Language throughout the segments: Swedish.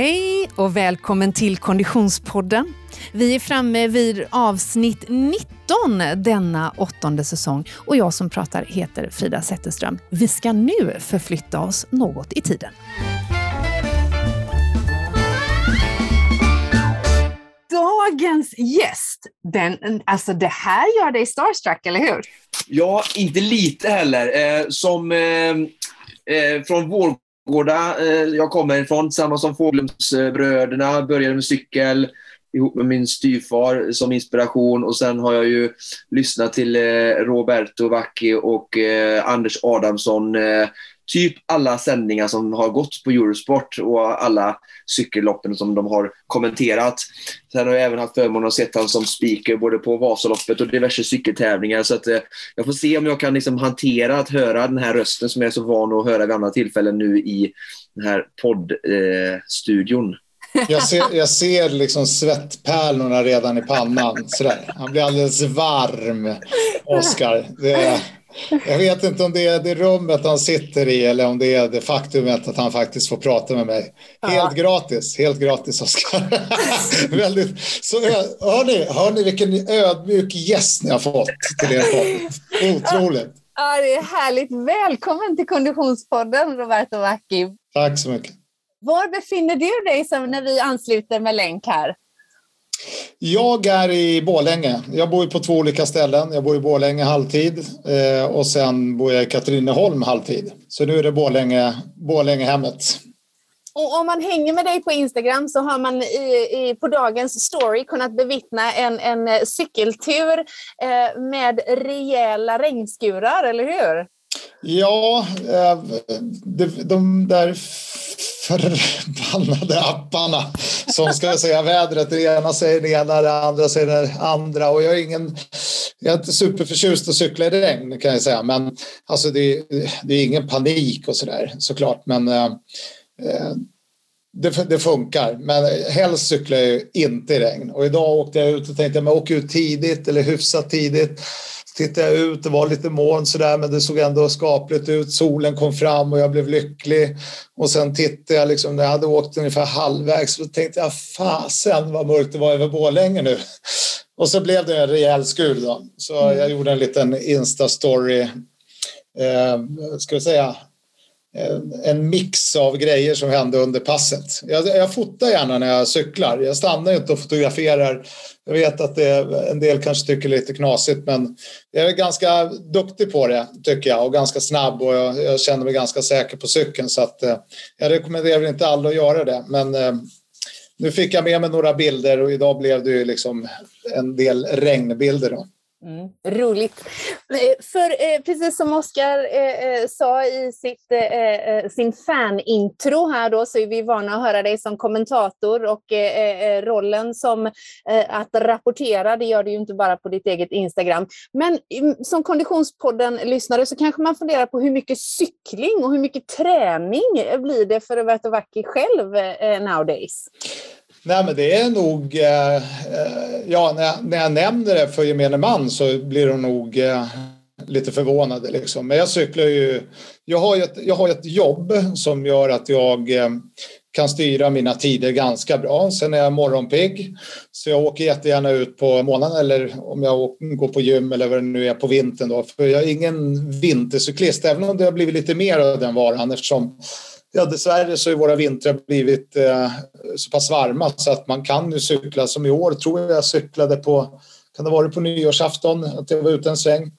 Hej och välkommen till Konditionspodden. Vi är framme vid avsnitt 19 denna åttonde säsong och jag som pratar heter Frida Zetterström. Vi ska nu förflytta oss något i tiden. Dagens gäst, den, alltså det här gör dig starstruck, eller hur? Ja, inte lite heller. Eh, som eh, eh, från Vårgårda, eh, jag kommer ifrån, tillsammans som Fågelumsbröderna, började med cykel ihop med min styvfar som inspiration och sen har jag ju lyssnat till eh, Roberto Vacchi och eh, Anders Adamsson eh, typ alla sändningar som har gått på Eurosport och alla cykelloppen som de har kommenterat. Sen har jag även haft förmånen att se honom som speaker både på Vasaloppet och diverse cykeltävlingar. Så att, eh, jag får se om jag kan liksom hantera att höra den här rösten som jag är så van att höra vid andra tillfällen nu i den här poddstudion. Eh, jag ser, jag ser liksom svettpärlorna redan i pannan. Sådär. Han blir alldeles varm, Oskar. Jag vet inte om det är det rummet han sitter i eller om det är det faktumet att han faktiskt får prata med mig. Helt ja. gratis, helt gratis Oskar. Väldigt, så, hör, ni, hör ni vilken ödmjuk gäst ni har fått till er podd? Otroligt. Ja, det är härligt. Välkommen till Konditionspodden Roberto Vacchi. Tack så mycket. Var befinner du dig när vi ansluter med länk här? Jag är i Bålänge. Jag bor på två olika ställen. Jag bor i Bålänge halvtid eh, och sen bor jag i Katrineholm halvtid. Så nu är det Bålänge, Bålängehemmet. Och om man hänger med dig på Instagram så har man i, i, på dagens story kunnat bevittna en, en cykeltur eh, med rejäla regnskurar, eller hur? Ja, eh, de, där förbannade apparna som ska säga vädret. Det ena säger det ena, det andra säger det andra. Och jag är, ingen, jag är inte superförtjust att cykla i regn kan jag säga. Men alltså det, det är ingen panik och sådär såklart. Men eh, eh det, det, funkar. Men helst cyklar jag inte i regn. Och idag åkte jag ut och tänkte att jag åker ut tidigt eller hyfsat tidigt tittade jag ut, det var lite moln sådär men det såg ändå skapligt ut. Solen kom fram och jag blev lycklig. Och sen tittade jag liksom, när jag hade åkt ungefär halvvägs så tänkte jag fasen vad mörkt det var över Borlänge nu. Och så blev det en rejäl skur då. Så mm. jag gjorde en liten Insta-story. Eh, ska vi säga Eh, en mix av grejer som hände under passet. Jag, jag fotar gärna när jag cyklar. Jag stannar inte och fotograferar. Jag vet att det, en del kanske tycker det är lite knasigt men jag är ganska duktig på det tycker jag och ganska snabb och jag, jag känner mig ganska säker på cykeln så att eh, jag rekommenderar inte alla att göra det men eh, nu fick jag med mig några bilder och idag blev det ju liksom en del regnbilder. Då. Mm, roligt. Eh, för eh, precis som Oskar eh, eh, sa i sitt, eh, eh, sin fan-intro här då så är vi vana att höra dig som kommentator och rollen som att rapportera, det gör du ju inte bara på ditt eget Instagram. Men mm, som Konditionspodden-lyssnare så kanske man funderar på hur mycket cykling och hur mycket träning blir det för Roberto Vacchi själv nowadays? Nej, men det är nog... Eh, eh, ja, när jag, när jag nämner det för gemene man så blir de nog eh, lite förvånade. Liksom. Men jag cyklar ju... Jag har ett, jag har ett jobb som gör att jag eh, kan styra mina tider ganska bra. Sen är jag morgonpigg, så jag åker jättegärna ut på morgonen eller om jag går på gym eller vad det nu är på vintern. Då. För jag är ingen vintercyklist, även om det har blivit lite mer av den varan eftersom Ja, dessvärre så har våra vintrar blivit eh, så pass varma så att man kan ju cykla. Som i år tror jag jag cyklade på, kan det vara på nyårsafton, att jag var ute en sväng.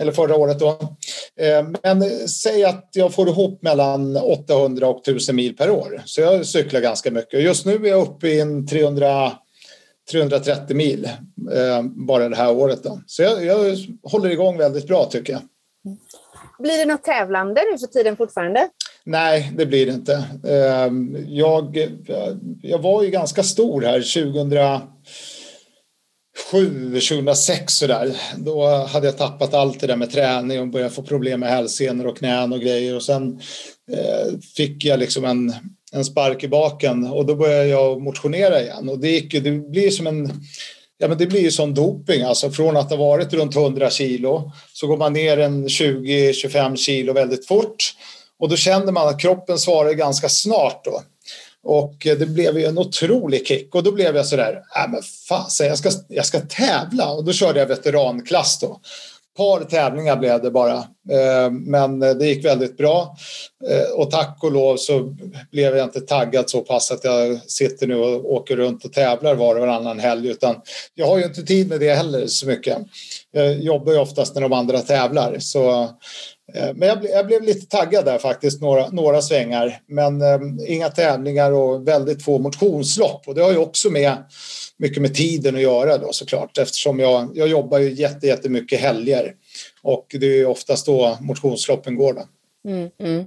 Eller förra året då. Eh, men säg att jag får ihop mellan 800 och 1000 mil per år. Så jag cyklar ganska mycket. Just nu är jag uppe i en 300 330 mil eh, bara det här året. Då. Så jag, jag håller igång väldigt bra tycker jag. Blir det något tävlande nu för tiden fortfarande? Nej, det blir det inte. Ehm, jag, jag var ju ganska stor här 2007, 2006 sådär. Då hade jag tappat allt det där med träning och började få problem med hälsenor och knän och grejer. Och sen eh, fick jag liksom en, en spark i baken och då började jag motionera igen. Och det, gick, det blir som en Ja, men det blir ju som doping. Alltså från att ha varit runt 100 kilo så går man ner en 20-25 kilo väldigt fort och då kände man att kroppen svarar ganska snart då. Och eh, det blev ju en otrolig kick och då blev jag sådär, äh, men fasen jag ska, jag ska tävla och då körde jag veteranklass då par tävlingar blev det bara. Eh, men eh, det gick väldigt bra. Och tack och lov så blev jag inte taggad så pass att jag sitter nu och åker runt och tävlar var och varannan helg. Utan jag har ju inte tid med det heller så mycket. Jag jobbar ju oftast när de andra tävlar. Så, Eh, men jag, jag blev lite taggad där faktiskt, några, några svängar. Men ehm, inga tävlingar och väldigt få motionslopp. Och det har ju också med mycket med tiden att göra då såklart eftersom jag, jag jobbar ju jättemycket helger och det är oftast då motionsloppen går. Då. Mm, mm.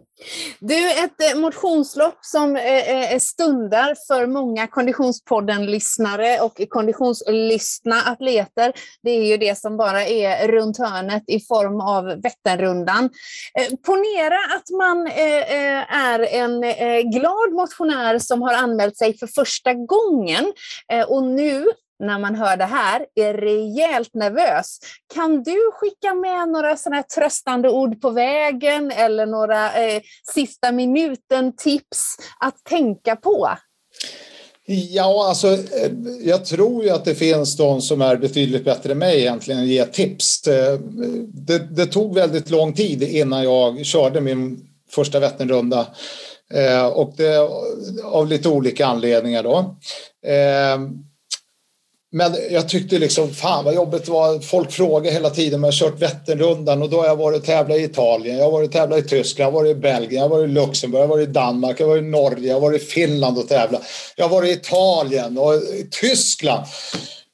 Du, ett eh, motionslopp som eh, eh, stundar för många Konditionspodden-lyssnare och konditionslystna atleter, det är ju det som bara är runt hörnet i form av Vätternrundan. Ponera att man är en glad motionär som har anmält sig för första gången och nu när man hör det här är rejält nervös. Kan du skicka med några sådana tröstande ord på vägen eller några eh, sista minuten-tips att tänka på? Ja, alltså eh, jag tror ju att det finns de som är betydligt bättre än mig egentligen att ge tips. Eh, det, det, tog väldigt lång tid innan jag körde min första Vätternrunda eh, och det av lite olika anledningar då. Men jag tyckte liksom, fan vad jobbigt det var. Folk frågar hela tiden. om Jag har kört Vätternrundan och då har jag varit och tävlat i Italien, jag har varit och tävlat i Tyskland, jag har varit i Belgien, jag har varit i Luxemburg, jag har varit i Danmark, jag har varit i Norge, jag har varit i Finland och tävlat. Jag har varit i Italien och i Tyskland.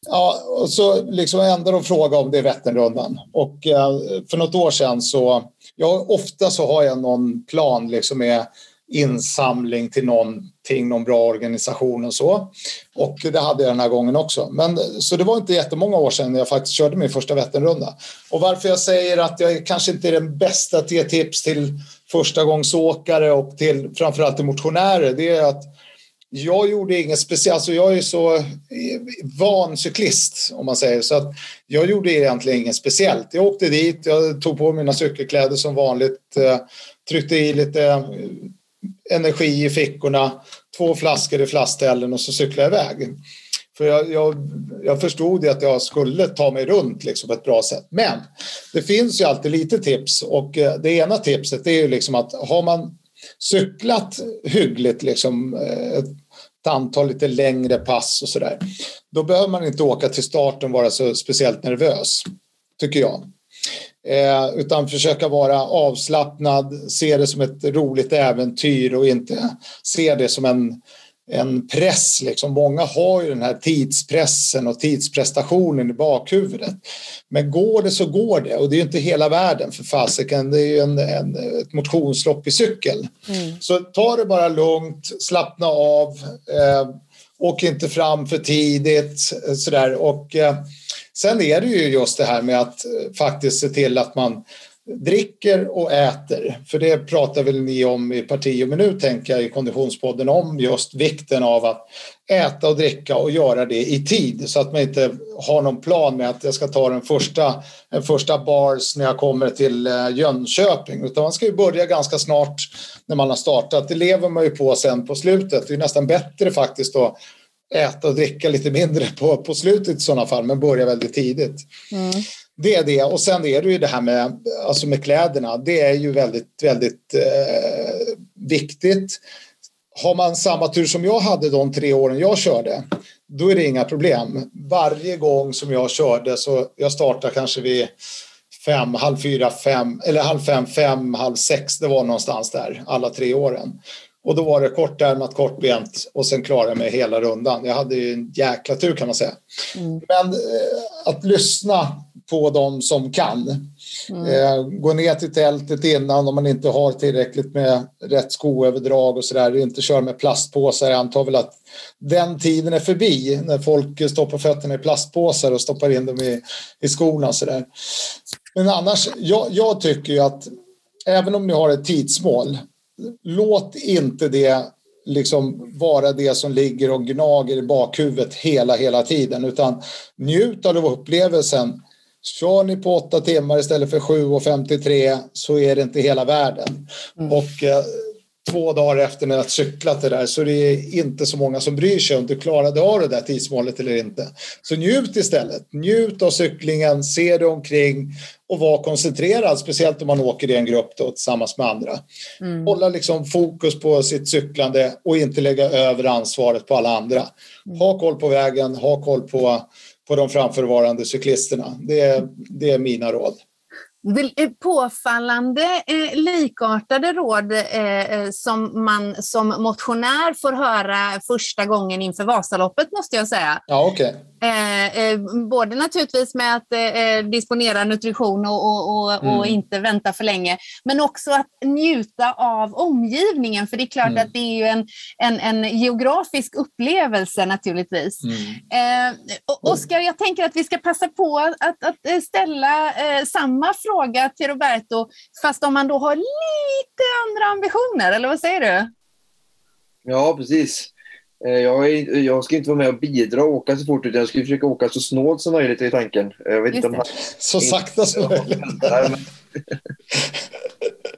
Ja, och så liksom ändå de fråga om det är Vätternrundan. Och eh, för något år sedan så, ja, ofta så har jag någon plan liksom med insamling till någonting, någon bra organisation och så. Och det hade jag den här gången också. Men, så det var inte jättemånga år sedan jag faktiskt körde min första Vätternrunda. Och varför jag säger att jag kanske inte är den bästa att ge tips till förstagångsåkare och till framförallt till motionärer, det är att jag gjorde inget speciellt, alltså jag är så eh, van cyklist om man säger så att jag gjorde egentligen inget speciellt. Jag åkte dit, jag tog på mina cykelkläder som vanligt, eh, tryckte i lite energi i fickorna, två flaskor i flaskställen och så cykla jag iväg. För jag, jag, jag förstod att jag skulle ta mig runt liksom på ett bra sätt. Men det finns ju alltid lite tips och eh, det ena tipset är ju liksom att har man cyklat hyggligt liksom eh, ett antal lite längre pass och sådär. Då behöver man inte åka till starten och vara så speciellt nervös, tycker jag. Eh, utan försöka vara avslappnad, se det som ett roligt äventyr och inte se det som en, en press. Liksom. Många har ju den här tidspressen och tidsprestationen i bakhuvudet. Men går det så går det och det är ju inte hela världen för fasiken. Det är ju en, en, ett motionslopp i cykel. Mm. Så ta det bara lugnt, slappna av, eh, åk inte fram för tidigt sådär. Och, eh, Sen är det ju just det här med att eh, faktiskt se till att man dricker och äter. För det pratar väl ni om i parti och minut, tänker jag, i Konditionspodden om just vikten av att äta och dricka och göra det i tid så att man inte har någon plan med att jag ska ta den första, den första bars när jag kommer till eh, Jönköping. Utan man ska ju börja ganska snart när man har startat. Det lever man ju på sen på slutet. Det är nästan bättre faktiskt att äta och dricka lite mindre på, på slutet i sådana fall, men börja väldigt tidigt. Mm. Det är det. Och sen är det ju det här med, alltså med kläderna. Det är ju väldigt, väldigt eh, viktigt. Har man samma tur som jag hade de tre åren jag körde, då är det inga problem. Varje gång som jag körde så jag startade kanske vid fem, halv fyra, fem, eller halv fem, fem, halv sex. Det var någonstans där alla tre åren. Och då var det kortärmat, kortbent och sen klarade jag mig hela rundan. Jag hade ju en jäkla tur kan man säga. Mm. Men eh, att lyssna på dem som kan. Mm. Eh, gå ner till tältet innan om man inte har tillräckligt med rätt skoöverdrag och sådär. Inte köra med plastpåsar. Jag antar väl att den tiden är förbi när folk stoppar fötterna i plastpåsar och stoppar in dem i, i skorna. Så där. Men annars, jag, jag tycker ju att även om ni har ett tidsmål låt inte det liksom vara det som ligger och gnager i bakhuvudet hela, hela tiden, utan njut av upplevelsen. Kör ni på åtta timmar istället för 7.53 så är det inte hela världen. Mm. Och eh, två dagar efter när jag cyklat det där så det är inte så många som bryr sig om du klarade av det där tidsmålet eller inte. Så njut istället. Njut av cyklingen, se dig omkring och var koncentrerad, speciellt om man åker i en grupp då, tillsammans med andra. Mm. Hålla liksom fokus på sitt cyklande och inte lägga över ansvaret på alla andra. Mm. Ha koll på vägen, ha koll på, på de framförvarande cyklisterna. Det är, det är mina råd Eh, påfallande eh, likartade råd eh, eh, som man som motionär får höra första gången inför Vasaloppet måste jag säga. Ja, okay. Eh, eh, både naturligtvis med att eh, disponera nutrition och, och, och, mm. och, inte vänta för länge, men också att njuta av omgivningen. För det är klart mm. att det är ju en, en, en geografisk upplevelse naturligtvis. Mm. Eh, Oskar, jag tänker att vi ska passa på att, att ställa eh, samma fråga till Roberto, fast om man då har lite andra ambitioner, eller vad säger du? Ja, precis. Eh, jag, är, jag, ska inte vara med och bidra och åka så fort, utan jag ska försöka åka så snålt som möjligt i tanken. Jag vet inte om han, så sakta som möjligt.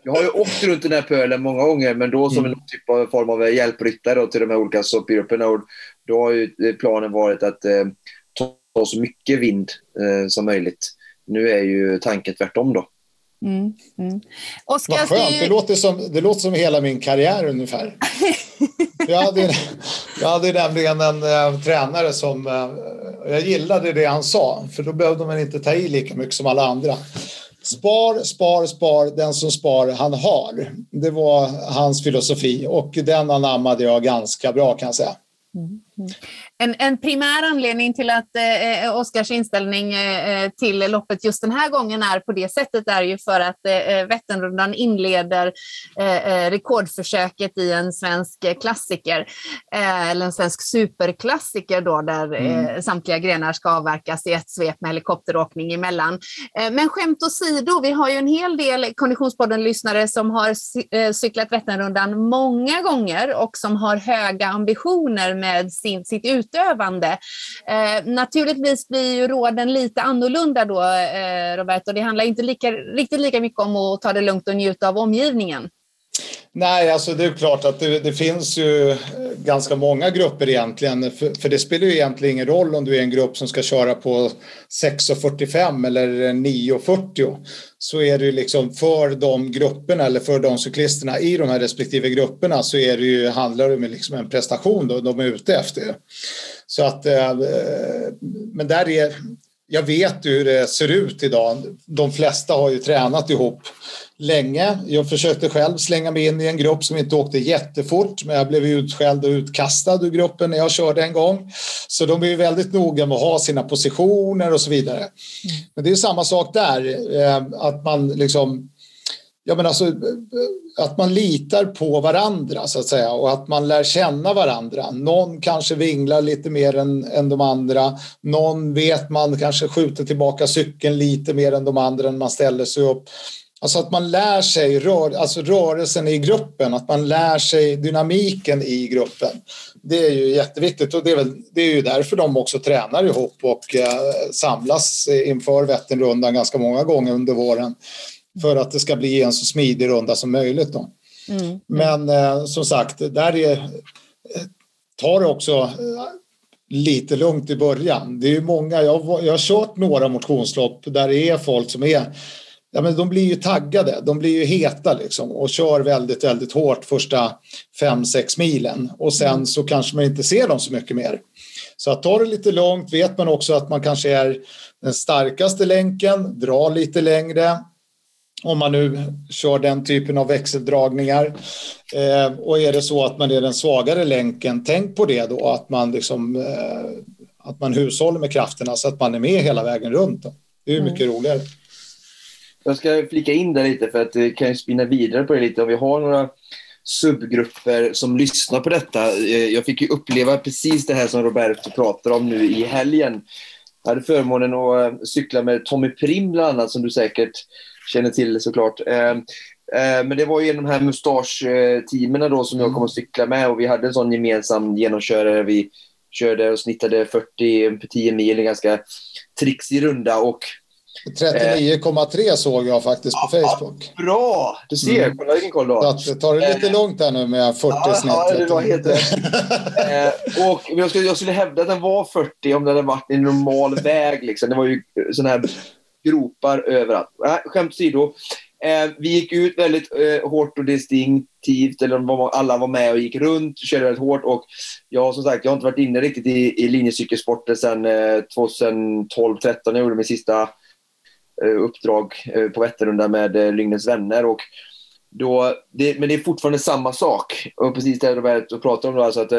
Jag har ju åkt runt den här pölen många gånger, men då som mm. en typ av form av hjälpryttare till de här olika soppgrupperna. då har ju planen varit att eh, ta så mycket vind eh, som möjligt. Nu är ju tanken tvärtom då. Mm, mm. Oskar, Vad skönt, du... det, låter som, det låter som hela min karriär ungefär. jag, hade, jag hade nämligen en äh, tränare som, äh, jag gillade det han sa, för då behövde man inte ta i lika mycket som alla andra. Spar, spar, spar, den som spar han har. Det var hans filosofi och den anammade jag ganska bra kan jag säga. Mm. En, en primär anledning till att eh, eh, Oskars inställning eh, eh, till loppet just den här gången är på det sättet är ju för att eh, eh Vätternrundan inleder eh, rekordförsöket i en svensk klassiker, eller en svensk superklassiker då, där mm. samtliga grenar ska avverkas i ett svep med helikopteråkning emellan. men skämt åsido, vi har ju en hel del Konditionspodden-lyssnare som har cyklat Vätternrundan många gånger och som har höga ambitioner med sin, sitt ut utövande. Eh, naturligtvis blir ju råden lite annorlunda då, eh, Roberto. Det handlar inte lika, riktigt lika mycket om att ta det lugnt och njuta av omgivningen. Nej, alltså det är klart att det, det, finns ju eh, ganska många grupper egentligen. För, för, det spelar ju egentligen ingen roll om du är en grupp som ska köra på 6.45 eller 9.40. Så är det ju liksom för de grupperna eller för de cyklisterna i de här respektive grupperna så är det ju, handlar det om liksom en prestation då, de är ute efter. Så att, eh, men där är, jag vet hur det ser ut idag. De flesta har ju tränat ihop länge. Jag försökte själv slänga mig in i en grupp som inte åkte jättefort, men jag blev utskälld och utkastad ur gruppen när jag körde en gång. Så de är väldigt noga med att ha sina positioner och så vidare. Mm. Men det är samma sak där, eh, att man liksom Ja, men alltså, att man litar på varandra så att säga och att man lär känna varandra. Någon kanske vinglar lite mer än, än de andra. Någon vet man kanske skjuter tillbaka cykeln lite mer än de andra när man ställer sig upp. Alltså att man lär sig rör, alltså rörelsen i gruppen, att man lär sig dynamiken i gruppen. Det är ju jätteviktigt och det är, väl, det är ju därför de också tränar ihop och eh, samlas inför Vätternrundan ganska många gånger under våren. För att det ska bli en så smidig runda som möjligt. Då. Mm. Men eh, som sagt, där är, tar det också eh, lite lugnt i början. Det är många, jag, jag har kört några motionslopp där det är folk som är ja, men de blir ju taggade, de blir ju heta liksom och kör väldigt, väldigt hårt första fem sex milen och sen mm. så kanske man inte ser dem så mycket mer. Så att ta det lite långt vet man också att man kanske är den starkaste länken, dra lite längre om man nu kör den typen av växeldragningar. Eh, och är det så att man är den svagare länken, tänk på det då att man liksom eh, att man hushåller med krafterna så att man är med hela vägen runt. Då. Det är ju mycket mm. roligare. Jag ska flika in där lite för att det kan spinna vidare på det lite. Om vi har några subgrupper som lyssnar på detta. Eh, jag fick ju uppleva precis det här som Roberto pratar om nu i helgen. Jag hade förmånen att eh, cykla med Tommy Prim bland annat, som du säkert känner till såklart. Men det var ju de här mustasch-teamen då som jag kom att cykla med och vi hade en sån gemensam genomkörare. Vi körde och snittade 40 10 mil, en ganska trixig runda och 39,3 såg jag faktiskt på Facebook. Bra! Du ser, mm. kolla vilken koll du har. Så tar det lite eh, långt här nu med 40 ja, snitt. Ja, det var helt rätt. eh, och jag skulle, jag skulle hävda att den var 40 om det hade varit en normal väg. Liksom. Det var ju sådana här gropar överallt. Äh, skämt åsido. Eh, vi gick ut väldigt eh, hårt och distinktivt, eller alla var med och gick runt, körde väldigt hårt. Och jag som sagt, jag har inte varit inne riktigt i, i linjecykelsporten sedan eh, 2012-13. Jag gjorde min sista Eh, uppdrag eh, på Vätternrundan med eh, Lygnens Lyngnäs vänner. Och då, det, men det är fortfarande samma sak. Och precis det Robert pratar om, då, alltså att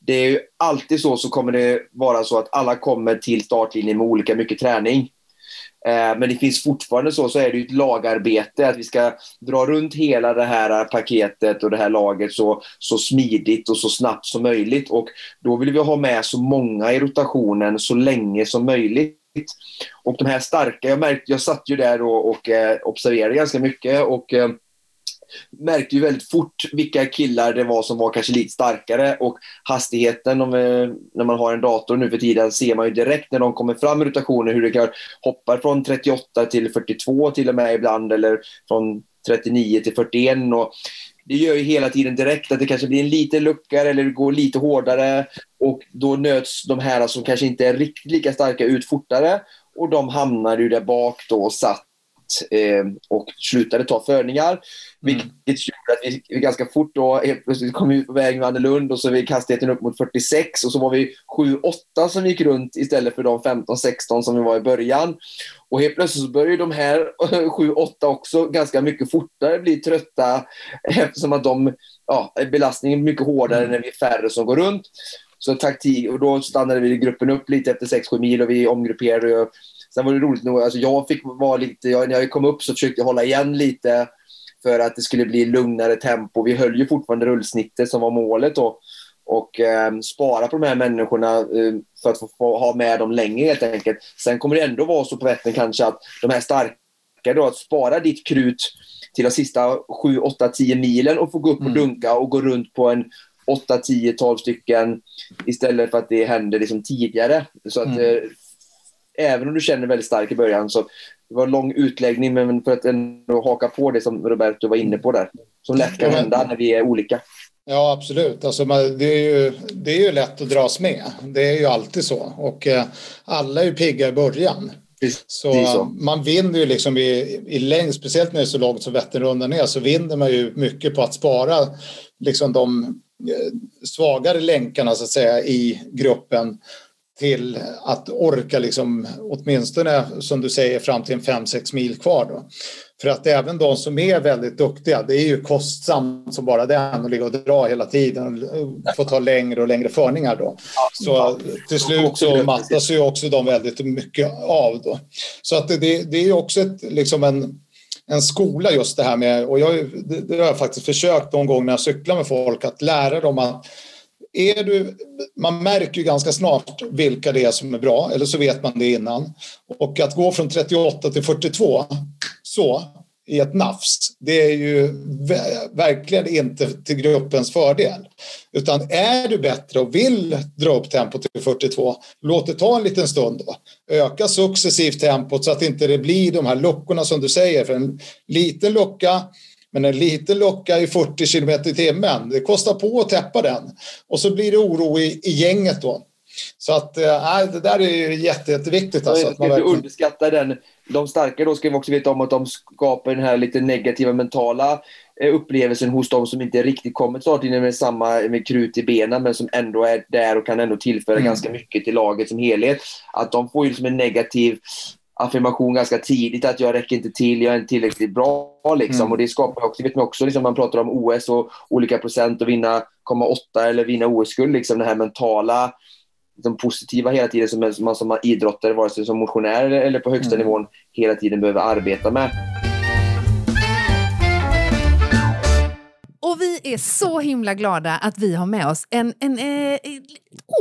det är ju alltid så, så kommer det vara så att alla kommer till startlinjen med olika mycket träning. Eh, men det finns fortfarande så, så är det ett lagarbete att vi ska dra runt hela det här paketet och det här laget så, så smidigt och så snabbt som möjligt. Och då vill vi ha med så många i rotationen så länge som möjligt. Och de här starka, jag märkte, jag satt ju där och, och eh, observerade ganska mycket och eh, märkte ju väldigt fort vilka killar det var som var kanske lite starkare och hastigheten om, eh, när man har en dator nu för tiden ser man ju direkt när de kommer fram i rotationen hur det kan hoppa från 38 till 42 till och med ibland eller från 39 till 41 och det gör ju hela tiden direkt att det kanske blir en liten lucka eller det går lite hårdare. Och då nöts de här som kanske inte är riktigt lika starka ut fortare. Och de hamnar ju där bak då och satt eh, och slutade ta förningar. Mm. Vilket gjorde att vi, vi ganska fort då helt plötsligt kom ut på väg med Annelund och så gick hastigheten upp mot 46 och så var vi 7-8 som gick runt istället för de 15-16 som vi var i början. Och helt plötsligt så började de här 7-8 också ganska mycket fortare bli trötta eftersom att de, ja, belastningen är mycket hårdare mm. när vi är färre som går runt. Så taktik, och då stannade vi gruppen upp lite efter 6-7 mil och vi omgrupperade Sen var det roligt nog, alltså jag fick vara lite, jag, när jag kom upp så försökte jag hålla igen lite för att det skulle bli lugnare tempo. Vi höll ju fortfarande rullsnittet som var målet då och eh, spara på de här människorna eh, för att få, få, ha med dem längre helt enkelt. Sen kommer det ändå vara så på Vättern kanske att de här starka då, att spara ditt krut till de sista 7, 8, 10 milen och få gå upp och mm. dunka och gå runt på en 8, 10, 12 stycken istället för att det händer liksom tidigare. Så att mm. Även om du känner väldigt starkt i början så det var en lång utläggning men för att ändå haka på det som Roberto var inne på där. Som lätt kan hända när vi är olika. Ja, absolut. Alltså, det, är ju, det är ju lätt att dras med. Det är ju alltid så. Och eh, alla är ju pigga i början. Så, så, man vinner ju liksom i, i längd, speciellt när det är så långt som Vätternrundan är, så vinner man ju mycket på att spara liksom de eh, svagare länkarna så att säga i gruppen till att orka liksom, åtminstone som du säger fram till en 5-6 mil kvar. Då. För att även de som är väldigt duktiga, det är ju kostsamt som bara den att ligga och dra hela tiden och få ta längre och längre förningar då. Så till slut så mattas ju också de väldigt mycket av då. Så att det, det är ju också ett, liksom en, en skola just det här med, och jag, det, det har jag faktiskt försökt någon gång när jag cyklar med folk, att lära dem att är du, man märker ju ganska snart vilka det är som är bra, eller så vet man det innan. Och att gå från 38 till 42 så i ett nafs, det är ju verkligen inte till gruppens fördel. Utan är du bättre och vill dra upp tempot till 42, låt det ta en liten stund då. Öka successivt tempot så att inte det blir de här luckorna som du säger. För en liten lucka men en liten lucka i 40 kilometer i timmen, det kostar på att täppa den. Och så blir det oro i, i gänget då. Så att, äh, det där är jätte, jätteviktigt. Alltså, att man verkligen... underskatta den. De starka då ska vi också veta om att de skapar den här lite negativa mentala eh, upplevelsen hos de som inte riktigt kommit snart in med samma med krut i benen men som ändå är där och kan ändå tillföra mm. ganska mycket till laget som helhet. Att de får ju liksom en negativ affirmation ganska tidigt att jag räcker inte till, jag är inte tillräckligt bra. Liksom. Mm. Och det skapar också, vet man också, liksom, man pratar om OS och olika procent och vinna komma åtta eller vinna OS-guld. Liksom, det här mentala, liksom, positiva hela tiden som man som idrottare, vare sig som motionär eller på högsta mm. nivån, hela tiden behöver arbeta med. Och vi är så himla glada att vi har med oss en, en eh,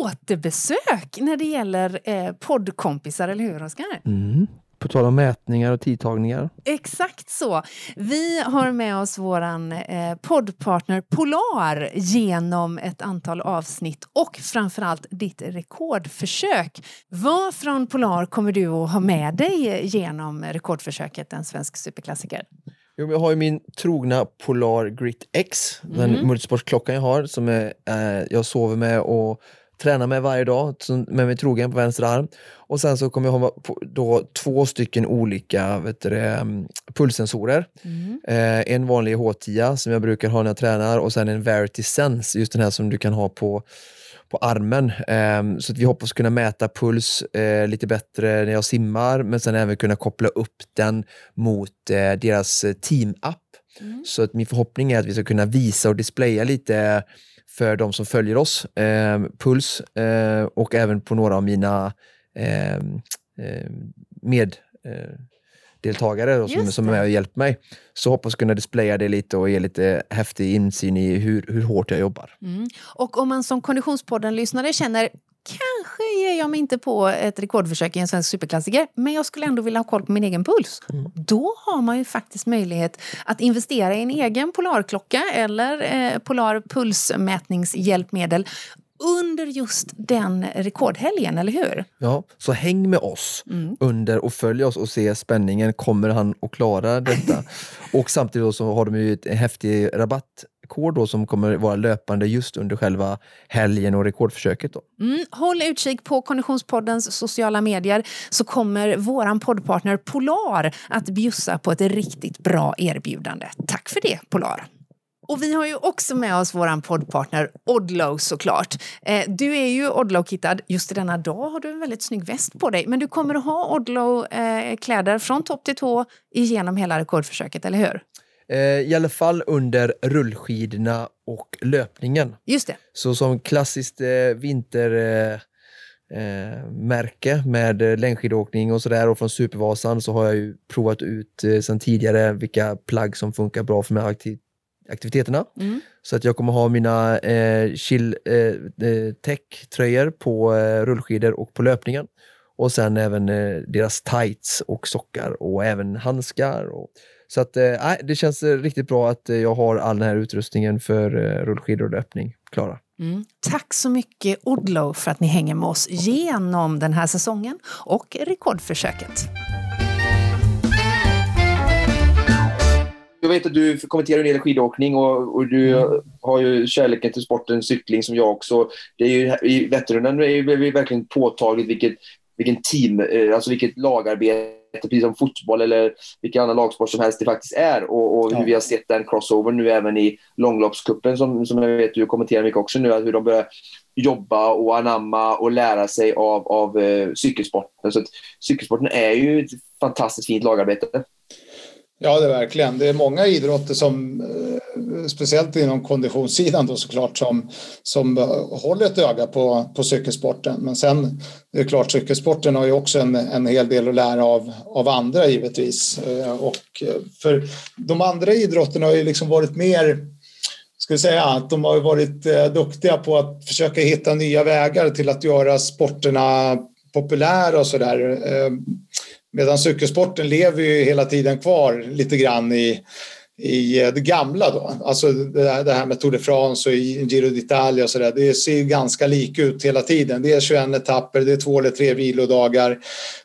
återbesök när det gäller eh, poddkompisar, eller hur Oskar? Mm. På tal om mätningar och tidtagningar. Exakt så. Vi har med oss våran eh, poddpartner Polar genom ett antal avsnitt och framförallt ditt rekordförsök. Vad från Polar kommer du att ha med dig genom rekordförsöket En svensk superklassiker? Jag har ju min trogna Polar Grit X, mm. den multisportsklockan jag har som är, eh, jag sover med och tränar med varje dag med mig trogen på vänster arm. Och sen så kommer jag ha då två stycken olika vet du, mm, pulssensorer. Mm. Eh, en vanlig H10 som jag brukar ha när jag tränar och sen en Verity Sense, just den här som du kan ha på på armen. Eh, så att vi hoppas kunna mäta puls eh, lite bättre när jag simmar, men sen även kunna koppla upp den mot eh, deras team-app. Mm. Så att min förhoppning är att vi ska kunna visa och displaya lite för de som följer oss, eh, puls eh, och även på några av mina eh, med deltagare som, som är med och hjälper mig. Så hoppas kunna displaya det lite och ge lite häftig insyn i hur, hur hårt jag jobbar. Mm. Och om man som Konditionspodden-lyssnare känner kanske ger jag mig inte på ett rekordförsök i en svensk superklassiker, men jag skulle ändå vilja ha koll på min egen puls. Mm. Då har man ju faktiskt möjlighet att investera i en egen Polarklocka eller eh, Polar pulsmätningshjälpmedel under just den rekordhelgen, eller hur? Ja, så häng med oss mm. under och följ oss och se spänningen. Kommer han att klara detta? och samtidigt så har de ju en häftig rabattkod då som kommer vara löpande just under själva helgen och rekordförsöket. Då. Mm, håll utkik på Konditionspoddens sociala medier så kommer våran poddpartner Polar att bjussa på ett riktigt bra erbjudande. Tack för det Polar! Och vi har ju också med oss vår poddpartner Odlow såklart. Eh, du är ju Odlow-kittad. Just i denna dag har du en väldigt snygg väst på dig. Men du kommer att ha Odlow-kläder eh, från topp till tå igenom hela rekordförsöket, eller hur? Eh, I alla fall under rullskidorna och löpningen. Just det. Så som klassiskt vinter... Eh, märke med längdskidåkning och sådär och från Supervasan så har jag ju provat ut eh, sedan tidigare vilka plagg som funkar bra för mig aktiviteterna. Mm. Så att jag kommer ha mina eh, chill eh, eh, tech-tröjor på eh, rullskidor och på löpningen. Och sen även eh, deras tights och sockar och även handskar. Och, så att eh, det känns eh, riktigt bra att jag har all den här utrustningen för rullskidor och löpning klara. Mm. Tack så mycket Odlo för att ni hänger med oss genom den här säsongen och rekordförsöket. Jag vet att du kommenterar en del skidåkning och, och du mm. har ju kärleken till sporten cykling som jag också. Det är ju, I Vätternrundan är det verkligen påtagligt vilket, vilken team, eh, alltså vilket lagarbete, precis som fotboll eller vilken annan lagsport som helst det faktiskt är. Och, och hur vi har sett den crossover nu även i långloppskuppen som, som jag vet du kommenterar mycket också nu, hur de börjar jobba och anamma och lära sig av, av uh, cykelsporten. Så att cykelsporten är ju ett fantastiskt fint lagarbete. Ja, det är verkligen. Det är många idrotter som, eh, speciellt inom konditionssidan då såklart, som, som eh, håller ett öga på, på cykelsporten. Men sen det är klart, cykelsporten har ju också en, en hel del att lära av, av andra givetvis. Eh, och för de andra idrotterna har ju liksom varit mer ska vi säga att de har varit duktiga på att försöka hitta nya vägar till att göra sporterna populära och sådär. Medan cykelsporten lever ju hela tiden kvar lite grann i, i eh, det gamla då. Alltså det här med Tour de France och Giro d'Italia och sådär. Det ser ju ganska lika ut hela tiden. Det är 21 etapper, det är två eller tre vilodagar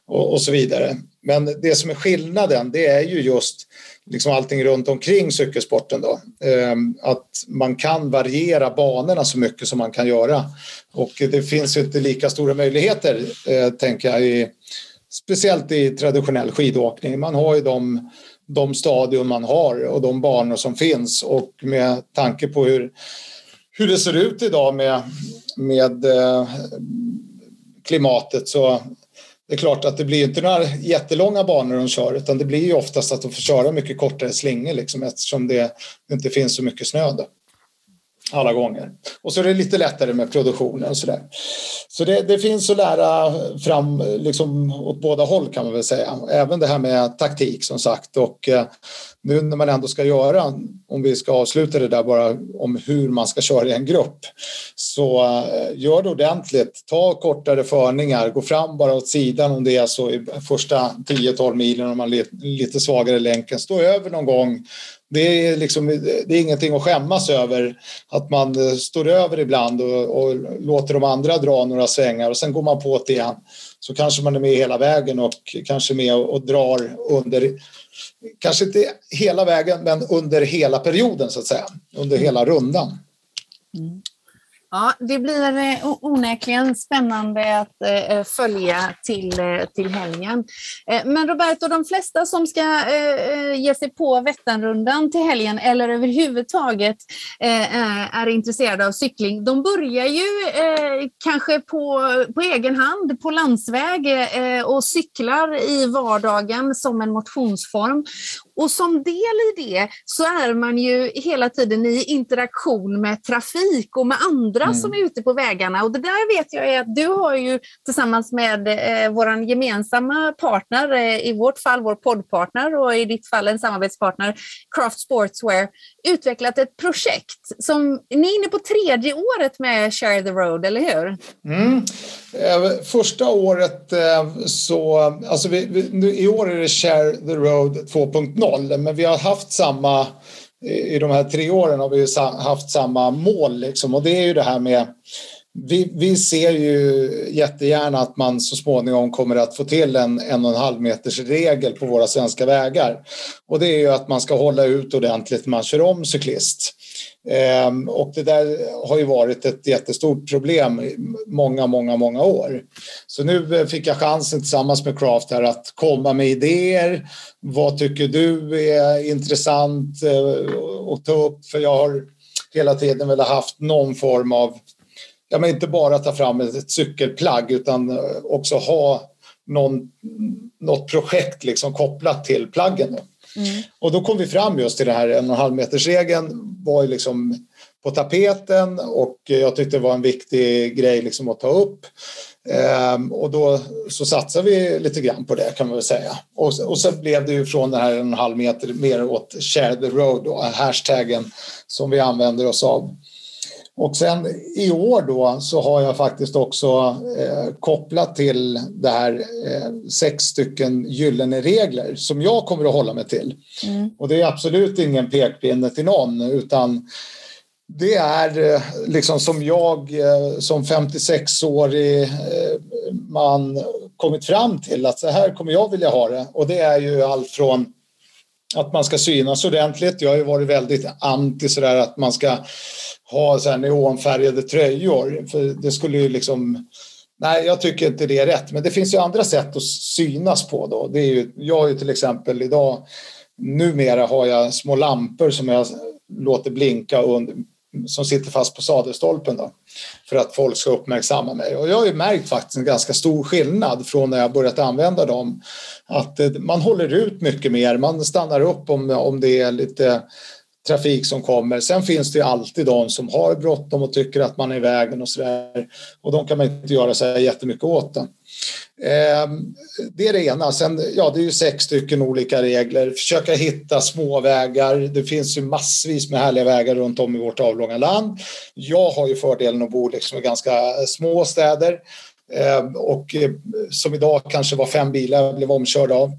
och, och så vidare. Men det som är skillnaden det är ju just liksom allting runt omkring cykelsporten då. Ehm, att man kan variera banorna så mycket som man kan göra. Och det finns ju inte lika stora möjligheter, eh, tänker jag, i speciellt i traditionell skidåkning. Man har ju de, de stadion man har och de banor som finns och med tanke på hur, hur det ser ut idag med, med eh, klimatet så det är klart att det blir inte några jättelånga banor de kör utan det blir ju oftast att de får köra mycket kortare slingor liksom, eftersom det inte finns så mycket snö. Då alla gånger. Och så är det lite lättare med produktionen och sådär. Så det, det, finns att lära fram liksom åt båda håll kan man väl säga. Även det här med taktik som sagt och eh, nu när man ändå ska göra, om vi ska avsluta det där bara om hur man ska köra i en grupp, så eh, gör det ordentligt. Ta kortare förningar, gå fram bara åt sidan om det är så i första 10-12 milen om man är lite svagare länken. Stå över någon gång. Det är, liksom, det är ingenting att skämmas över att man eh, står över ibland och, och låter de andra dra några svängar och sen går man på det igen. Så kanske man är med hela vägen och kanske med och, och drar under kanske inte hela vägen, men under hela perioden så att säga, under hela rundan. Mm. Ja, det blir eh, onekligen spännande att eh, eh, följa till, till helgen. Men Roberto, de flesta som ska ge sig på Vätternrundan till helgen eller överhuvudtaget är intresserade av cykling, de börjar ju kanske på, på egen hand på landsväg och cyklar i vardagen som en motionsform. Och som del i det så är man ju hela tiden i interaktion med trafik och med andra mm. som är ute på vägarna. Och det där vet jag är att du har ju tillsammans med eh, vår gemensamma partner, eh, i vårt fall vår poddpartner och i ditt fall en samarbetspartner, Craft Sportswear, utvecklat ett projekt som ni är inne på tredje året med Share the Road, eller hur? Mm. Eh, första året eh, så, alltså vi, vi, i år är det Share the Road 2.0 men vi har haft samma i de här tre åren har vi haft samma mål liksom, och det är ju det här med vi, vi ser ju jättegärna att man så småningom kommer att få till en en och en halv meters regel på våra svenska vägar. Och det är ju att man ska hålla ut ordentligt när man kör om cyklist. Ehm, och det där har ju varit ett jättestort problem i många, många, många år. Så nu eh, fick jag chansen tillsammans med Craft här att komma med idéer. Vad tycker du är intressant eh, att ta upp? För jag har hela tiden velat haft någon form av ja, men inte bara ta fram ett cykelplagg utan också ha någon, något projekt liksom kopplat till plaggen. Mm. Och då kom vi fram just till det här en och en halv meters regeln var ju liksom på tapeten och jag tyckte det var en viktig grej liksom att ta upp. Ehm, och då så satsade vi lite grann på det kan man väl säga. Och, och så blev det ju från den här en och en halv meter mer åt share the road, då, hashtaggen som vi använder oss av. Och sen i år då så har jag faktiskt också eh, kopplat till det här eh, sex stycken gyllene regler som jag kommer att hålla mig till. Mm. Och det är absolut ingen pekpinne till någon utan det är eh, liksom som jag eh, som 56-årig eh, man kommit fram till att så här kommer jag vilja ha det. Och det är ju allt från att man ska synas ordentligt. Jag har ju varit väldigt anti sådär att man ska ha så här neonfärgade tröjor. För det skulle ju liksom... Nej, jag tycker inte det är rätt. Men det finns ju andra sätt att synas på då. Det är ju, jag har ju till exempel idag, numera har jag små lampor som jag låter blinka under, som sitter fast på sadelstolpen då, för att folk ska uppmärksamma mig. Och jag har ju märkt faktiskt en ganska stor skillnad från när jag börjat använda dem. Att eh, man håller ut mycket mer, man stannar upp om, om det är lite trafik som kommer. Sen finns det ju alltid de som har bråttom och tycker att man är i vägen och sådär. Och de kan man inte göra så jättemycket åt. Det. Ehm, det är det ena. Sen, ja, det är ju sex stycken olika regler. Försöka hitta små vägar. Det finns ju massvis med härliga vägar runt om i vårt avlånga land. Jag har ju fördelen att bo liksom i ganska små städer Eh, och eh, som idag kanske var fem bilar jag blev omkörd av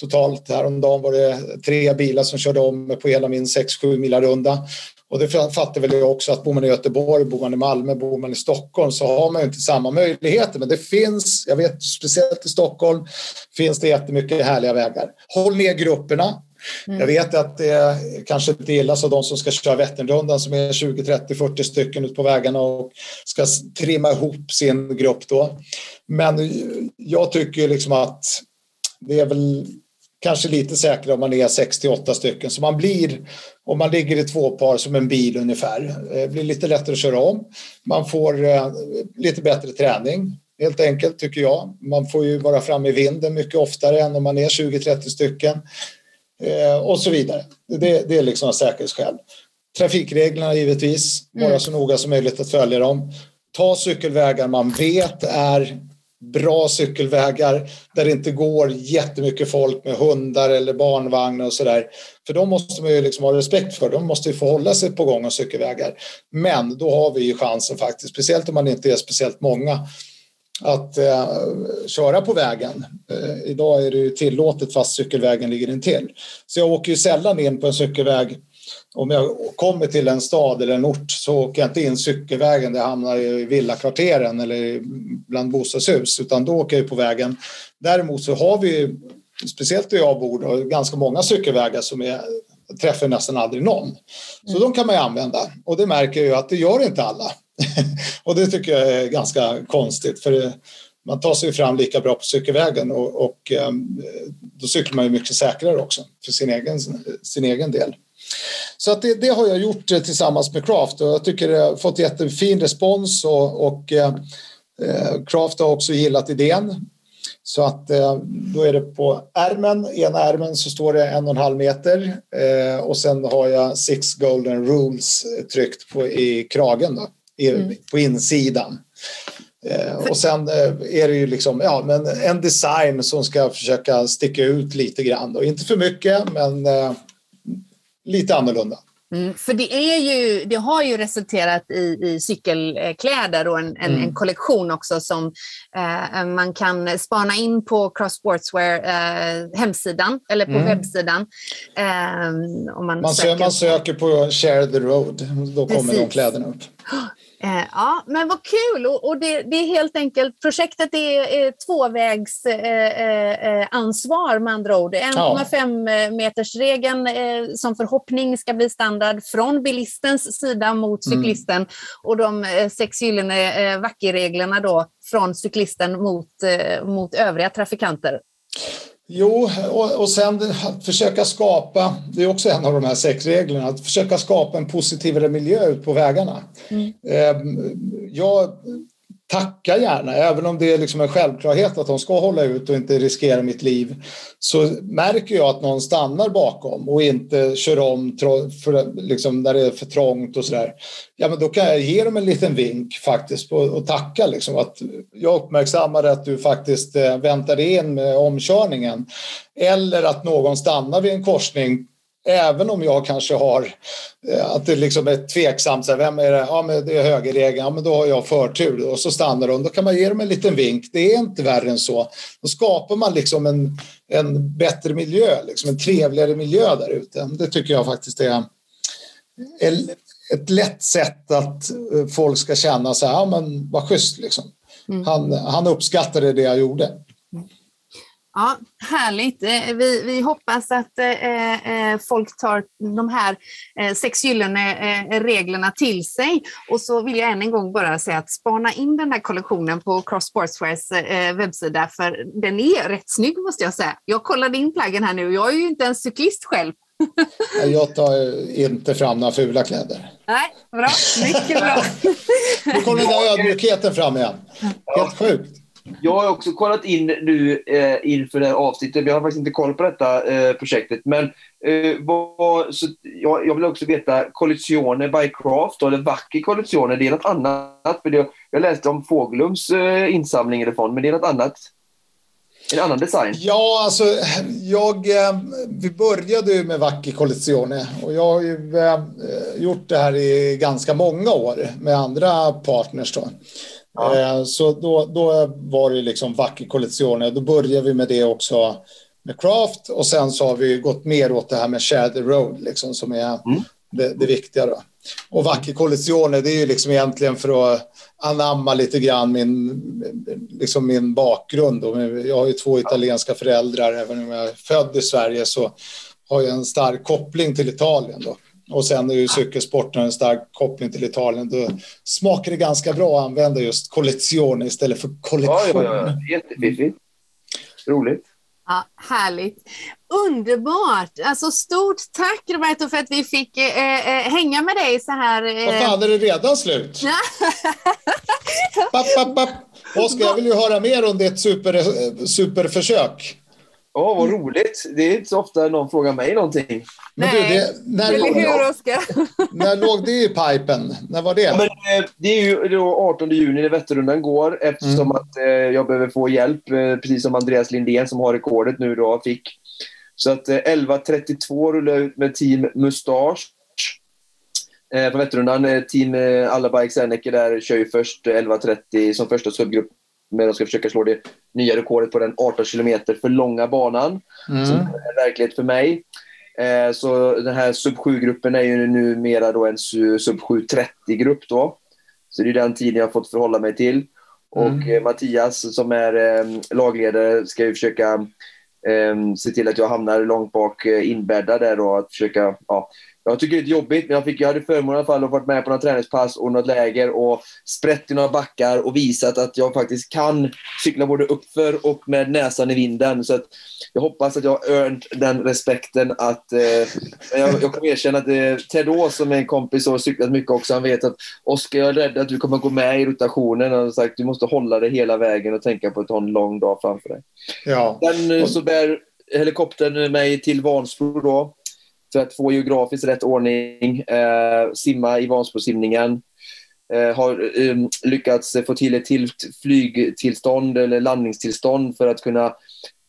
totalt. Häromdagen var det tre bilar som körde om på hela min 6-7 mila runda. Och det fattar väl jag också att bor man i Göteborg, bor man i Malmö, bor man i Stockholm så har man ju inte samma möjligheter. Men det finns, jag vet speciellt i Stockholm, finns det jättemycket härliga vägar. Håll ner grupperna. Mm. Jag vet att det kanske inte gillas av de som ska köra Vätternrundan som är 20, 30, 40 stycken ute på vägarna och ska trimma ihop sin grupp då. Men jag tycker liksom att det är väl kanske lite säkrare om man är 68 stycken. Så man blir, om man ligger i två par som en bil ungefär, det eh, blir lite lättare att köra om. Man får eh, lite bättre träning helt enkelt tycker jag. Man får ju vara framme i vinden mycket oftare än om man är 20-30 stycken. Eh, och så vidare. Det, det är liksom säkerhetsskäl. Trafikreglerna givetvis, vara mm. så noga som möjligt att följa dem. Ta cykelvägar man vet är bra cykelvägar där det inte går jättemycket folk med hundar eller barnvagnar och sådär. För de måste man ju liksom ha respekt för. De måste ju få hålla sig på gång och cykelvägar. Men då har vi ju chansen faktiskt, speciellt om man inte är speciellt många, att eh, köra på vägen. Eh, idag är det ju tillåtet fast cykelvägen ligger intill. Så jag åker ju sällan in på en cykelväg om jag kommer till en stad eller en ort så åker jag inte in cykelvägen där jag hamnar i villakvarteren eller bland bostadshus utan då åker jag på vägen. Däremot så har vi, speciellt där jag bor, då, ganska många cykelvägar som är träffar nästan aldrig någon. Så mm. de kan man ju använda och det märker jag ju att det gör inte alla. och det tycker jag är ganska konstigt för man tar sig fram lika bra på cykelvägen och, och ehm, då cyklar man ju mycket säkrare också för sin egen, sin egen del. Så att det, det, har jag gjort eh, tillsammans med Craft och jag tycker det har fått jättefin respons och, och eh, eh, Craft har också gillat idén. Så att eh, då är det på ärmen, ena ärmen så står det en och en halv meter eh, och sen har jag Six Golden Rules tryckt på, i kragen då, mm. på insidan. Eh, och sen är det ju liksom, ja, men en design som ska försöka sticka ut lite grann. Då. Inte för mycket, men lite annorlunda. Mm, för det, är ju, det har ju resulterat i, i cykelkläder och en, en, mm. en kollektion också som eh, man kan spana in på Cross Sportswear eh, hemsidan eller på mm. webbsidan. Eh, om man, man, söker, man söker på Share the Road, då kommer Precis. de kläderna upp. Eh, ja, men vad kul! Och, och det, det, är helt enkelt, projektet är, är tvåvägsansvar eh, eh, med andra ord. 1,5 ja. metersregeln eh, som förhoppning ska bli standard från bilistens sida mot mm. cyklisten mm. och de eh, sex gyllene eh, vackerreglerna då från cyklisten mot, eh, mot övriga trafikanter. Jo, och, och sen att försöka skapa, det är också en av de här sex reglerna, att försöka skapa en positivare miljö ut på vägarna. Mm. Ehm, jag tacka gärna, även om det är liksom en självklarhet att de ska hålla ut och inte riskera mitt liv, så märker jag att någon stannar bakom och inte kör om för, liksom, när det är för trångt och sådär. Ja, men då kan jag ge dem en liten vink faktiskt och tacka liksom att jag uppmärksammade att du faktiskt eh, väntade in med omkörningen. Eller att någon stannar vid en korsning Även om jag kanske har eh, att det liksom är tveksamt, så här, vem är det? Ja, men det är högerregeln, ja, men då har jag förtur och så stannar de. Då kan man ge dem en liten vink. Det är inte värre än så. Då skapar man liksom en, en bättre miljö, liksom en trevligare miljö där ute. Det tycker jag faktiskt är ett lätt sätt att eh, folk ska känna så här, ja men vad schysst liksom. Mm. Han, han uppskattade det jag gjorde. Ja, härligt. Eh, vi, vi hoppas att eh, eh, folk tar de här eh, sex gyllene eh, reglerna till sig. Och så vill jag än en gång bara säga att spana in den här kollektionen på Cross Sportswears webbsida, för den är rätt snygg måste jag säga. Jag kollade in plaggen här nu jag är ju inte en cyklist själv. jag tar inte fram några fula kläder. Nej, bra. Mycket bra. Nu kommer den där ödmjukheten fram igen. Helt sjukt. Jag har också kollat in nu eh, inför det här avsnittet. Jag har faktiskt inte koll på detta eh, projektet. Men eh, vad, så jag, jag, vill också veta, Collezione by Craft, eller Vacker Collezione, det är något annat? För det, jag läste om Fåglums eh, insamling eller fond, men det är något annat? En annan design? Ja, alltså jag, eh, vi började ju med Vacker Collezione och jag har ju eh, gjort det här i ganska många år med andra partners. Då. Ja. Eh, så då, då var det liksom Vacker Collezione. Då började vi med det också med Craft och sen så har vi gått mer åt det här med the Road liksom, som är mm. det, det viktiga. Då. Och Vacker Collezione det är ju liksom egentligen för att anamma lite grann min, liksom min bakgrund. Jag har ju två italienska föräldrar, även om jag är född i Sverige så har jag en stark koppling till Italien. Då. Och sen är ju cykelsporten en stark koppling till Italien. Då smakar det ganska bra att använda just collezione istället för kollektion. Ja, ja, ja. Jättefiffigt. Roligt. Ja, härligt. Underbart! Alltså, stort tack Roberto för att vi fick eh, eh, hänga med dig så här. Eh. Vad fan, är det redan slut? papp, papp, papp. Oskar, jag vill ju höra mer om ditt super, superförsök. Ja, vad roligt. Det är inte så ofta någon frågar mig någonting. Men du, Nej. det, när, Eller låg, hur, Oskar? när låg det i pipen? När var det? Ja, men, eh, det är ju då 18 juni när Vätternrundan går eftersom Mm. att eh, jag behöver få hjälp, eh, precis som Andreas Lindén som har rekordet nu då fick. Så att eh, 11.32 rullar jag ut med Team Mustache. Eh, på Vätternrundan, eh, Team eh, Alla Bikes Enneke där kör ju först eh, 11.30 som första subgrupp. Men de ska försöka slå det nya rekordet på den 18 kilometer för långa banan Mm. som är verklighet för mig. Eh, så den här sub 7-gruppen är ju numera då en su- sub 7-30-grupp då. Så det är den tiden jag har fått förhålla mig till. Och Mm. eh, Mattias som är eh, lagledare ska ju försöka eh, se till att jag hamnar långt bak eh, inbäddad där och att försöka, ja. Jag tycker det är jobbigt, men jag, fick, jag hade förmånen i alla fall att varit med på några träningspass och något läger och sprätt i några backar och visat att jag faktiskt kan cykla både uppför och med näsan i vinden. Så att jag hoppas att jag har earned den respekten att... Eh, jag, jag kommer erkänna att eh, Ted Ås som är en kompis och har cyklat mycket också, han vet att Oskar, jag är rädd att du kommer gå med i rotationen. Han har sagt du måste hålla dig hela vägen och tänka på att ha en lång dag framför dig. Ja. Sen eh, så bär helikoptern mig till Vansbro då för att få geografiskt rätt ordning. Eh, simma i Vansbrosimningen. Eh, har eh, lyckats få till ett till flygtillstånd eller landningstillstånd för att kunna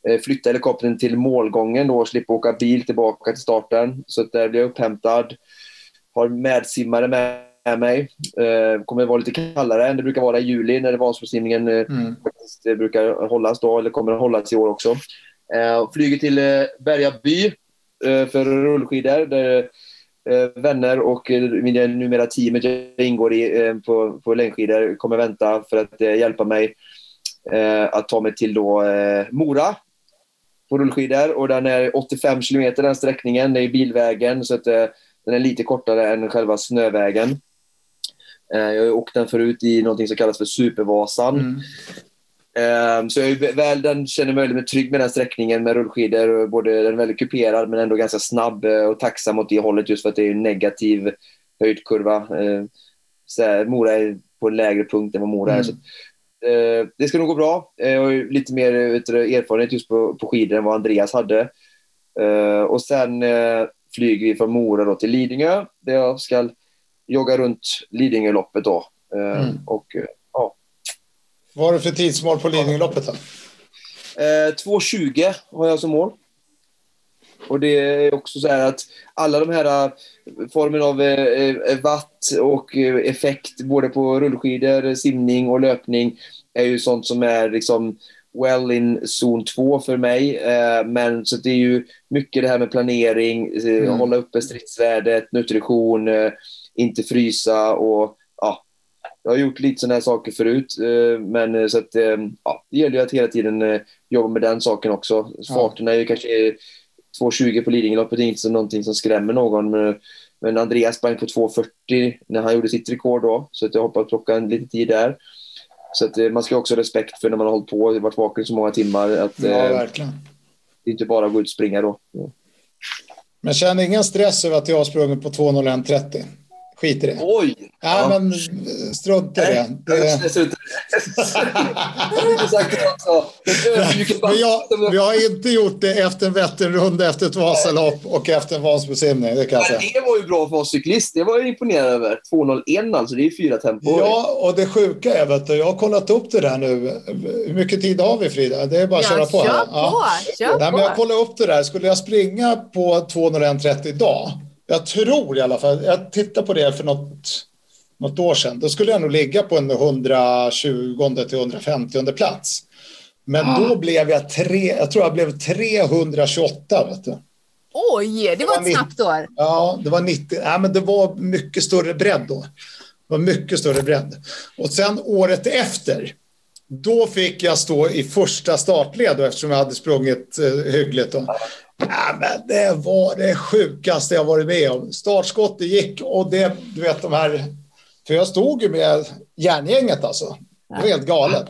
eh, flytta helikoptern till målgången då och slippa åka bil tillbaka till starten. Så att där blir jag upphämtad. Har medsimmare med mig. Eh, kommer vara lite kallare än det brukar vara i juli när Vansbrosimningen eh, Mm. eh, brukar hållas då, eller kommer att hållas i år också. Eh, flyger till eh, Bergaby Eh, för rullskidor där eh, vänner och eh, mina numera teamet jag ingår i på, på längdskidor kommer vänta för att hjälpa mig att ta mig till då, Mora på rullskidor och den är 85 kilometer den sträckningen. Det är bilvägen så att den är lite kortare än själva snövägen. Jag har åkt den förut i något som kallas för Supervasan. Mm. Ehm, Så jag är väl, den känner mig väldigt trygg med den sträckningen med rullskidor. Både, den är väldigt kuperad men ändå ganska snabb eh, och tacksam åt det hållet just för att det är en negativ höjdkurva. Ehm, Så här, Mora är på en lägre punkt än vad Mora är. Mm. Så, eh, det ska nog gå bra. Eh, Jag har lite mer erfarenhet just på, på skidor än vad Andreas hade. Och sen flyger vi från Mora då till Lidingö där jag ska jogga runt Lidingöloppet då. Eh, Mm. Och Vad har du för tidsmål på Lidingöloppet då? Eh, 2.20 har jag som mål. Och det är också så här att alla de här eh, formen av eh, eh, watt och effekt både på rullskidor, simning och löpning är ju sånt som är liksom well in zon 2 för mig. Men så det är ju mycket det här med planering, Mm. hålla uppe stridsvärdet, nutrition, inte frysa och jag har gjort lite sådana här saker förut, eh, men eh, så att, eh, ja, det gäller ju att hela tiden jobba med den saken också. Farten är ju kanske 2.20 på Lidingöloppet, inte så någonting som skrämmer någon. Men, men Andreas sprang på 2.40 när han gjorde sitt rekord då, så att jag hoppas plocka en liten tid där. Så att man ska också ha respekt för när man har hållit på och varit vaken så många timmar, att Ja, verkligen. det är inte bara att gå ut och springa då. Men känn ingen stress över att jag har sprungit på 2.01.30. Skit i det. Oj! Ja, men strunta i det. Nej, det. vi har inte gjort det efter en Vätternrunda, efter ett Vasalopp och efter en Vansbrosimning. Det kan jag det var ju bra för oss cyklist. Det var jag imponerad över. 2.01 alltså, det är ju fyra tempor. Ja, och det sjuka är vet du, jag har kollat upp det där nu. Hur mycket tid har vi Frida? Det är bara att köra på. kör här. på. Ja. Kör Nej, men jag på. kollade upp det där. Skulle jag springa på 2.01.30 idag? Jag tror i alla fall, jag tittade på det för något, något år sedan. Då skulle jag nog ligga på en 120 till 150 plats. Men då blev jag tre, jag tror jag blev 328. Vet du. Oj, det var ett snabbt år. Ja, det var 90. Nej, men det var mycket större bredd då. Det var mycket större bredd. Och sen året efter, då fick jag stå i första startled eftersom jag hade sprungit eh, hyggligt. Då. Ja, men det var det sjukaste jag varit med om. Startskottet gick och det, du vet de här, för jag stod ju med järngänget alltså. Det var helt galet.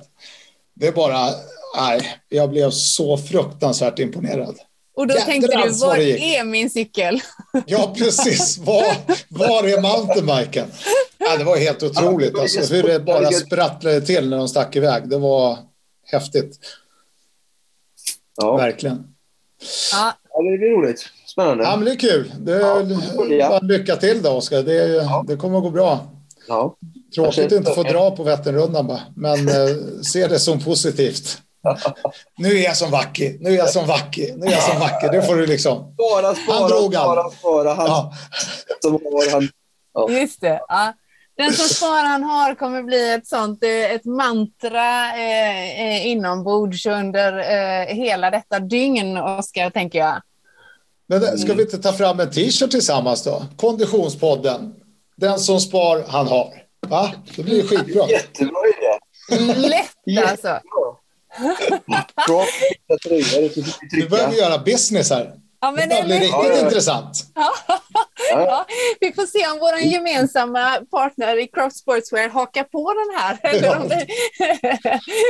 Det är bara, nej, jag blev så fruktansvärt imponerad. Och då tänkte du, var är min cykel? Ja, precis. Var, var är mountainbiken? Ja, det var helt otroligt. Alltså, hur det bara sprattlade till när de stack iväg. Det var häftigt. Ja. Verkligen. Ja. Ja, det blir roligt. Spännande. Ja, men det är kul. Det är, Ja, lycka till då, Oskar. Det, är- Ja. det kommer att gå bra. Ja. Tråkigt att inte få dra på Vätternrundan bara, men eh, se det som positivt. Nu är jag som vacker, nu är jag som vacker, nu är jag som vacker. Det får du liksom. Spara, spara, Han drog han. spara, spara. Han Ja, som har han. Just det. Ja. Den som sparar han har kommer bli ett sånt eh, ett mantra eh, eh, inombords under eh, hela detta dygn, Oskar, tänker jag. Men det- ska vi inte ta fram en t-shirt tillsammans då? Konditionspodden. Den som spar, han har. Va? Det blir skitbra. Jättebra idé. Lätt alltså. Det Nu börjar vi göra business här. Ja, Det men börjar bli riktigt Ja, ja. intressant. Ja, vi får se om vår gemensamma partner i Craft Sportswear hakar på den här. Eller om, vi,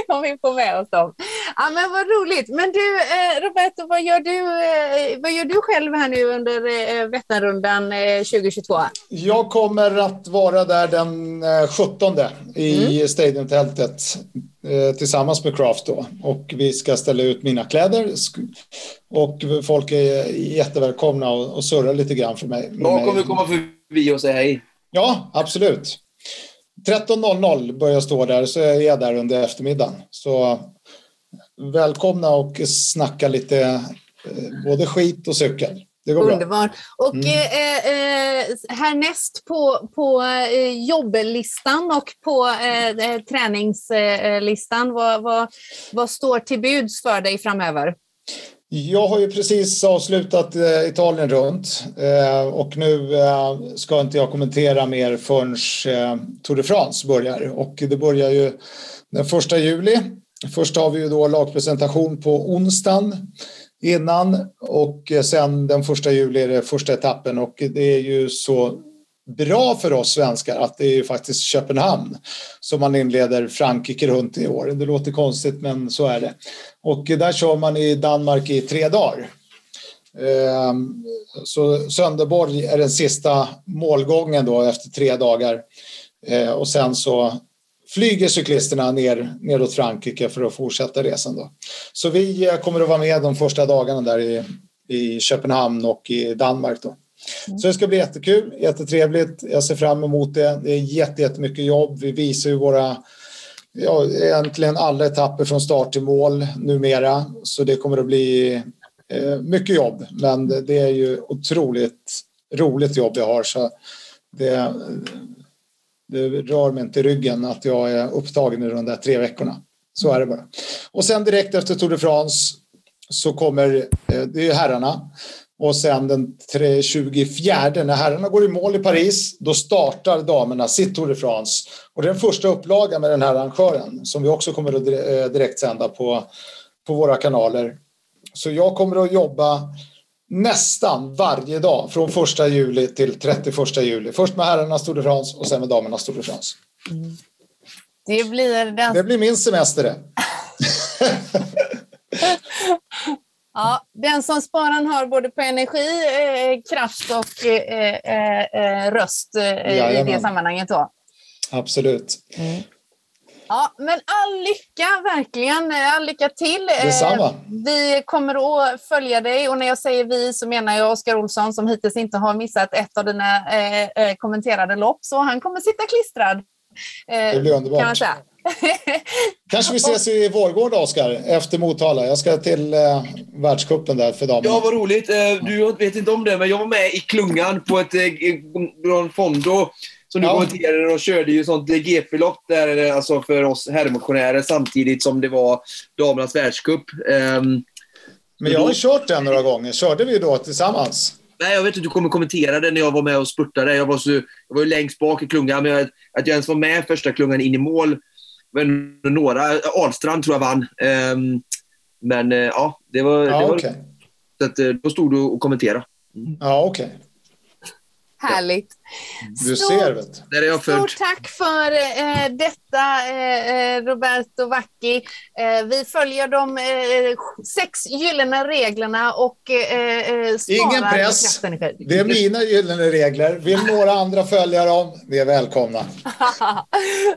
om vi får med oss dem. Ja, men vad roligt. Men du, eh, Roberto, vad gör du, eh, vad gör du själv här nu under eh, Vätternrundan eh, 2022? Jag kommer att vara där den eh, 17 i Stadiumtältet eh, tillsammans med Craft då. Och vi ska ställa ut mina kläder. Och folk är jättevälkomna och, och surra lite grann för mig. mig. kommer komma förbi och säga hej. Ja, absolut. 13.00 börjar jag stå där, så är jag där under eftermiddagen. Så välkomna och snacka lite eh, både skit och cykel. Underbart. Och Mm. eh, eh, härnäst på, på eh, jobblistan och på eh, eh, träningslistan, vad, vad, vad står till buds för dig framöver? Jag har ju precis avslutat eh, Italien runt och nu ska inte jag kommentera mer förrän Tour de France börjar. Och det börjar ju den första juli. Först har vi ju då lagpresentation på onsdagen innan och sen den första juli är det första etappen och det är ju så bra för oss svenskar att det är ju faktiskt Köpenhamn som man inleder Frankrike runt i år. Det låter konstigt men så är det. Och där kör man i Danmark i tre dagar. Ehm, så Sönderborg är den sista målgången då efter tre dagar. Ehm, och sen så flyger cyklisterna ner nedåt Frankrike för att fortsätta resan. Då. Så vi eh, kommer att vara med de första dagarna där i, i Köpenhamn och i Danmark. Då. Så det ska bli jättekul, jättetrevligt. Jag ser fram emot det. Det är jätte- jättemycket jobb. Vi visar ju våra ja, egentligen alla etapper från start till mål numera. Så det kommer att bli eh, mycket jobb. Men det, är ju otroligt roligt jobb jag har. Så det, det rör mig inte i ryggen att jag är upptagen i de där tre veckorna. Så är det bara. Och sen direkt efter Tour de France så kommer eh, det är herrarna. Och sen den 24 när herrarna går i mål i Paris då startar damerna sitt Tour de France. Och det är den första upplagan med den här arrangören som vi också kommer att eh, direkt sända på, på våra kanaler. Så jag kommer att jobba nästan varje dag från 1 juli till 31 juli. Först med herrarnas Tour de France och sen med damernas Tour de France. Det blir den Det blir min semester det. Ja, den som sparan har både på energi, eh, kraft och eh, eh, eh, röst eh, i det sammanhanget. Då. Absolut. Ja, men all lycka, verkligen. All lycka till. Eh, Detsamma. Vi kommer att följa dig och när jag säger vi så menar jag Oskar Olsson som hittills inte har missat ett av dina eh, eh, kommenterade lopp. Så han kommer sitta klistrad. Eh, Det blir underbart. Kan man säga. Kanske vi ses i Vårgårda, Oskar, efter Motala. Jag ska till eh, världscupen där för damerna. Ja, vad roligt. Du vet inte om det, men jag var med i klungan på ett eh, Gran Fondo som du Ja. kommenterade och körde ju sånt GP-lopp där, eh, alltså för oss herrmotionärer samtidigt som det var damernas världscup. Ehm, Men jag har kört den några gånger. Körde vi då tillsammans? Nej, jag vet inte, du kommer kommentera det när jag var med och spurtade. Jag var, så, jag var ju längst bak i klungan, men jag, att jag ens var med första klungan in i mål nog några. Ahlstrand tror jag vann. Ehm, men eh, ja, det var... det Ja, var okej. så att, eh, då stod du och kommenterade. Ja, okej. Härligt. Du Stort- ser, vet du. Där är jag född. Stort tack för eh, detta, eh, eh, Roberto Vacchi. Eh, vi följer de eh, sex gyllene reglerna och eh, eh, sparar Ingen press. Det är mina gyllene regler. Vill några andra följa dem, ni är välkomna.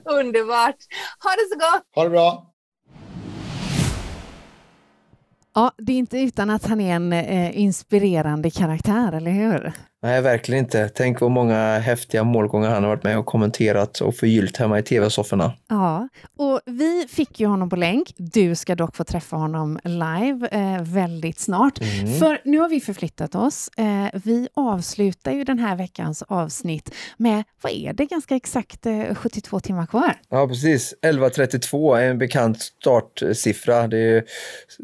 Underbart. Ha det så gott. Ha det bra. Ja, det är inte utan att han är en eh, inspirerande karaktär, eller hur? Nej, verkligen inte. Tänk vad många häftiga målgångar han har varit med och kommenterat och förgyllt hemma i tv-sofforna. Ja, och vi fick ju honom på länk. Du ska dock få träffa honom live eh, väldigt snart. Mm. För nu har vi förflyttat oss. Eh, vi avslutar ju den här veckans avsnitt med, vad är det, ganska exakt eh, 72 timmar kvar? Ja, precis. 11.32 är en bekant startsiffra. Det är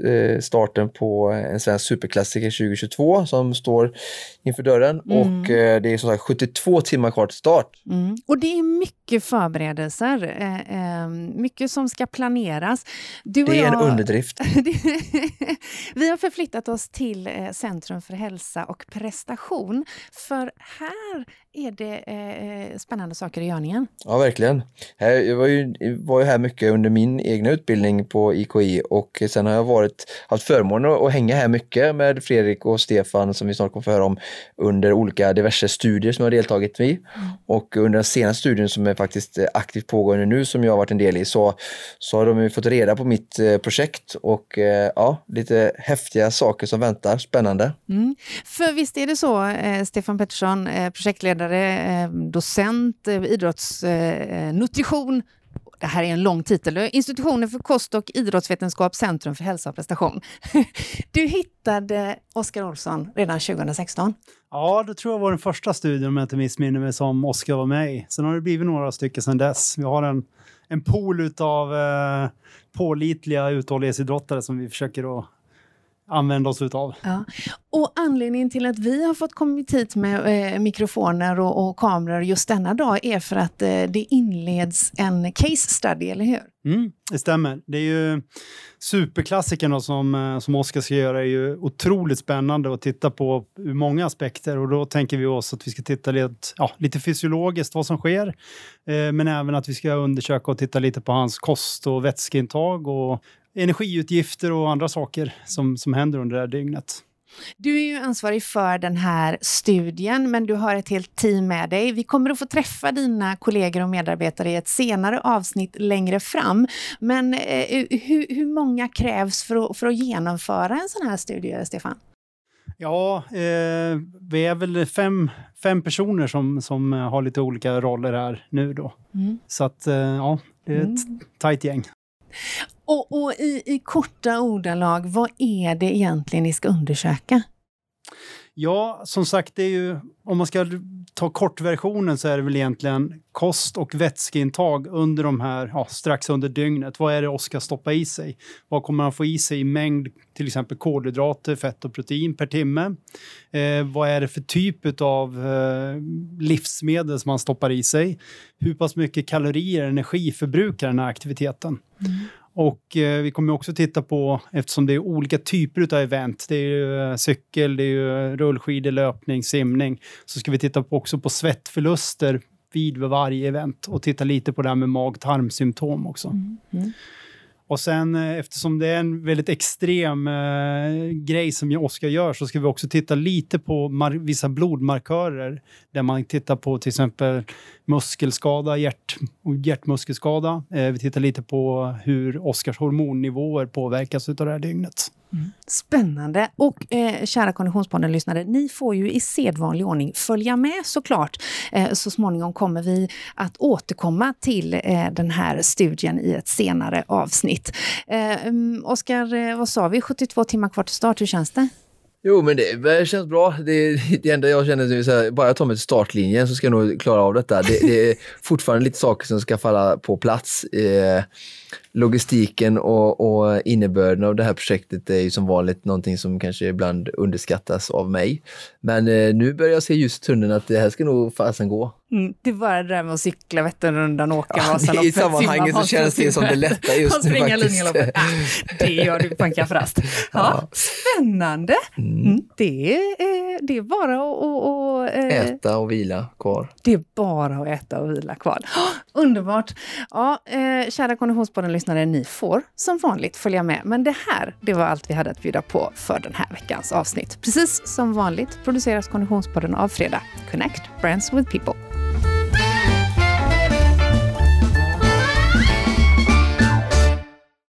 eh, starten på en svensk superklassiker 2022 som står inför dörren. Mm. Och eh, det är som sagt 72 timmar kvar till start. Mm. Och det är mycket förberedelser, eh, eh, mycket som ska planeras. Du det är jag, en underdrift. vi har förflyttat oss till eh, Centrum för hälsa och prestation. För här är det eh, spännande saker i görningen. Ja, verkligen. Jag var ju, var ju här mycket under min egna utbildning på IKI och sen har jag varit, haft förmånen att hänga här mycket med Fredrik och Stefan som vi snart kommer få höra om under olika diverse studier som jag har deltagit i. Mm. Och under den senaste studien som är faktiskt eh, aktivt pågående nu som jag har varit en del i så, så har de ju fått reda på mitt eh, projekt och eh, ja, lite häftiga saker som väntar. Spännande. Mm. För visst är det så, eh, Stefan Pettersson, projektledare eh, docent, eh, idrottsnutrition. Det här är en lång titel. Institutionen för kost och idrottsvetenskap, Centrum för hälsa och prestation. Du hittade Oskar Olsson redan 2016. Ja, det tror jag var den första studien, om jag inte missminner mig, som Oskar var med i. Sen har det blivit några stycken sedan dess. Vi har en, en pool av eh, pålitliga uthållighetsidrottare som vi försöker att använda oss utav. Ja. Och anledningen till att vi har fått kommit hit med eh, mikrofoner och, och, kameror just denna dag är för att eh, det inleds en case study, eller hur? Mm, det stämmer. Det är ju superklassikern som, eh, som Oskar ska göra är ju otroligt spännande att titta på ur många aspekter och då tänker vi oss att vi ska titta lite, ja, lite fysiologiskt vad som sker, eh, men även att vi ska undersöka och titta lite på hans kost och vätskeintag och energiutgifter och andra saker som, som händer under det här dygnet. Du är ju ansvarig för den här studien, men du har ett helt team med dig. Vi kommer att få träffa dina kollegor och medarbetare i ett senare avsnitt längre fram. Men eh, hur, hur, många krävs för att, för att genomföra en sån här studie, Stefan? Ja, eh, vi är väl fem, fem personer som, som har lite olika roller här nu då. Mm. Så att, eh, ja, det är ett mm. tajt gäng. Och, och i, i korta ordalag, vad är det egentligen ni ska undersöka? Ja, som sagt, det är ju, om man ska ta kortversionen så är det väl egentligen kost och vätskeintag under de här, ja, strax under dygnet. Vad är det Oskar stoppa i sig? Vad kommer han få i sig i mängd, till exempel kolhydrater, fett och protein per timme? Eh, vad är det för typ av eh, livsmedel som han stoppar i sig? Hur pass mycket kalorier och energi förbrukar den här aktiviteten? Mm. Och eh, vi kommer också titta på, eftersom det är olika typer av event, det är ju eh, cykel, det är ju eh, rullskidor, löpning, simning, så ska vi titta på också på svettförluster vid varje event och titta lite på det här med mag-tarmsymptom också. Mm. Mm. Och sen eh, eftersom det är en väldigt extrem eh, grej som Oskar gör så ska vi också titta lite på vissa blodmarkörer där man tittar på till exempel muskelskada, hjärt och hjärtmuskelskada. Eh, vi tittar lite på hur Oskars hormonnivåer påverkas av det här dygnet. Mm. Spännande! Och eh, kära Konditionspodden-lyssnare, ni får ju i sedvanlig ordning följa med såklart. Eh, så småningom kommer vi att återkomma till eh, den här studien i ett senare avsnitt. Eh, um, Oskar, eh, vad sa vi? 72 timmar kvar till start, hur känns det? Jo, men det känns bra. Det, det enda jag känner är att bara jag tar mig till startlinjen så ska jag nog klara av detta. Det, det är fortfarande lite saker som ska falla på plats. Eh, logistiken och, och innebörden av det här projektet är ju som vanligt någonting som kanske ibland underskattas av mig. Men eh, nu börjar jag se just tunneln att det här ska nog fasen gå. Mm, det är bara det där med att cykla Vätternrundan och åka ja, Vasaloppet. I sammanhanget så känns det som det lätta just nu faktiskt. Ja, det gör du på en kafferast. Ja, Spännande! Mm. mm. Det, är, det är bara att... Och, och, eh, äta och vila kvar. Det är bara att äta och vila kvar. Underbart! Ja, eh, kära Konditionspodden-lyssnare, ni får som vanligt följa med. Men det här, det var allt vi hade att bjuda på för den här veckans avsnitt. Precis som vanligt produceras Konditionspodden av Fredag. Connect Brands with People.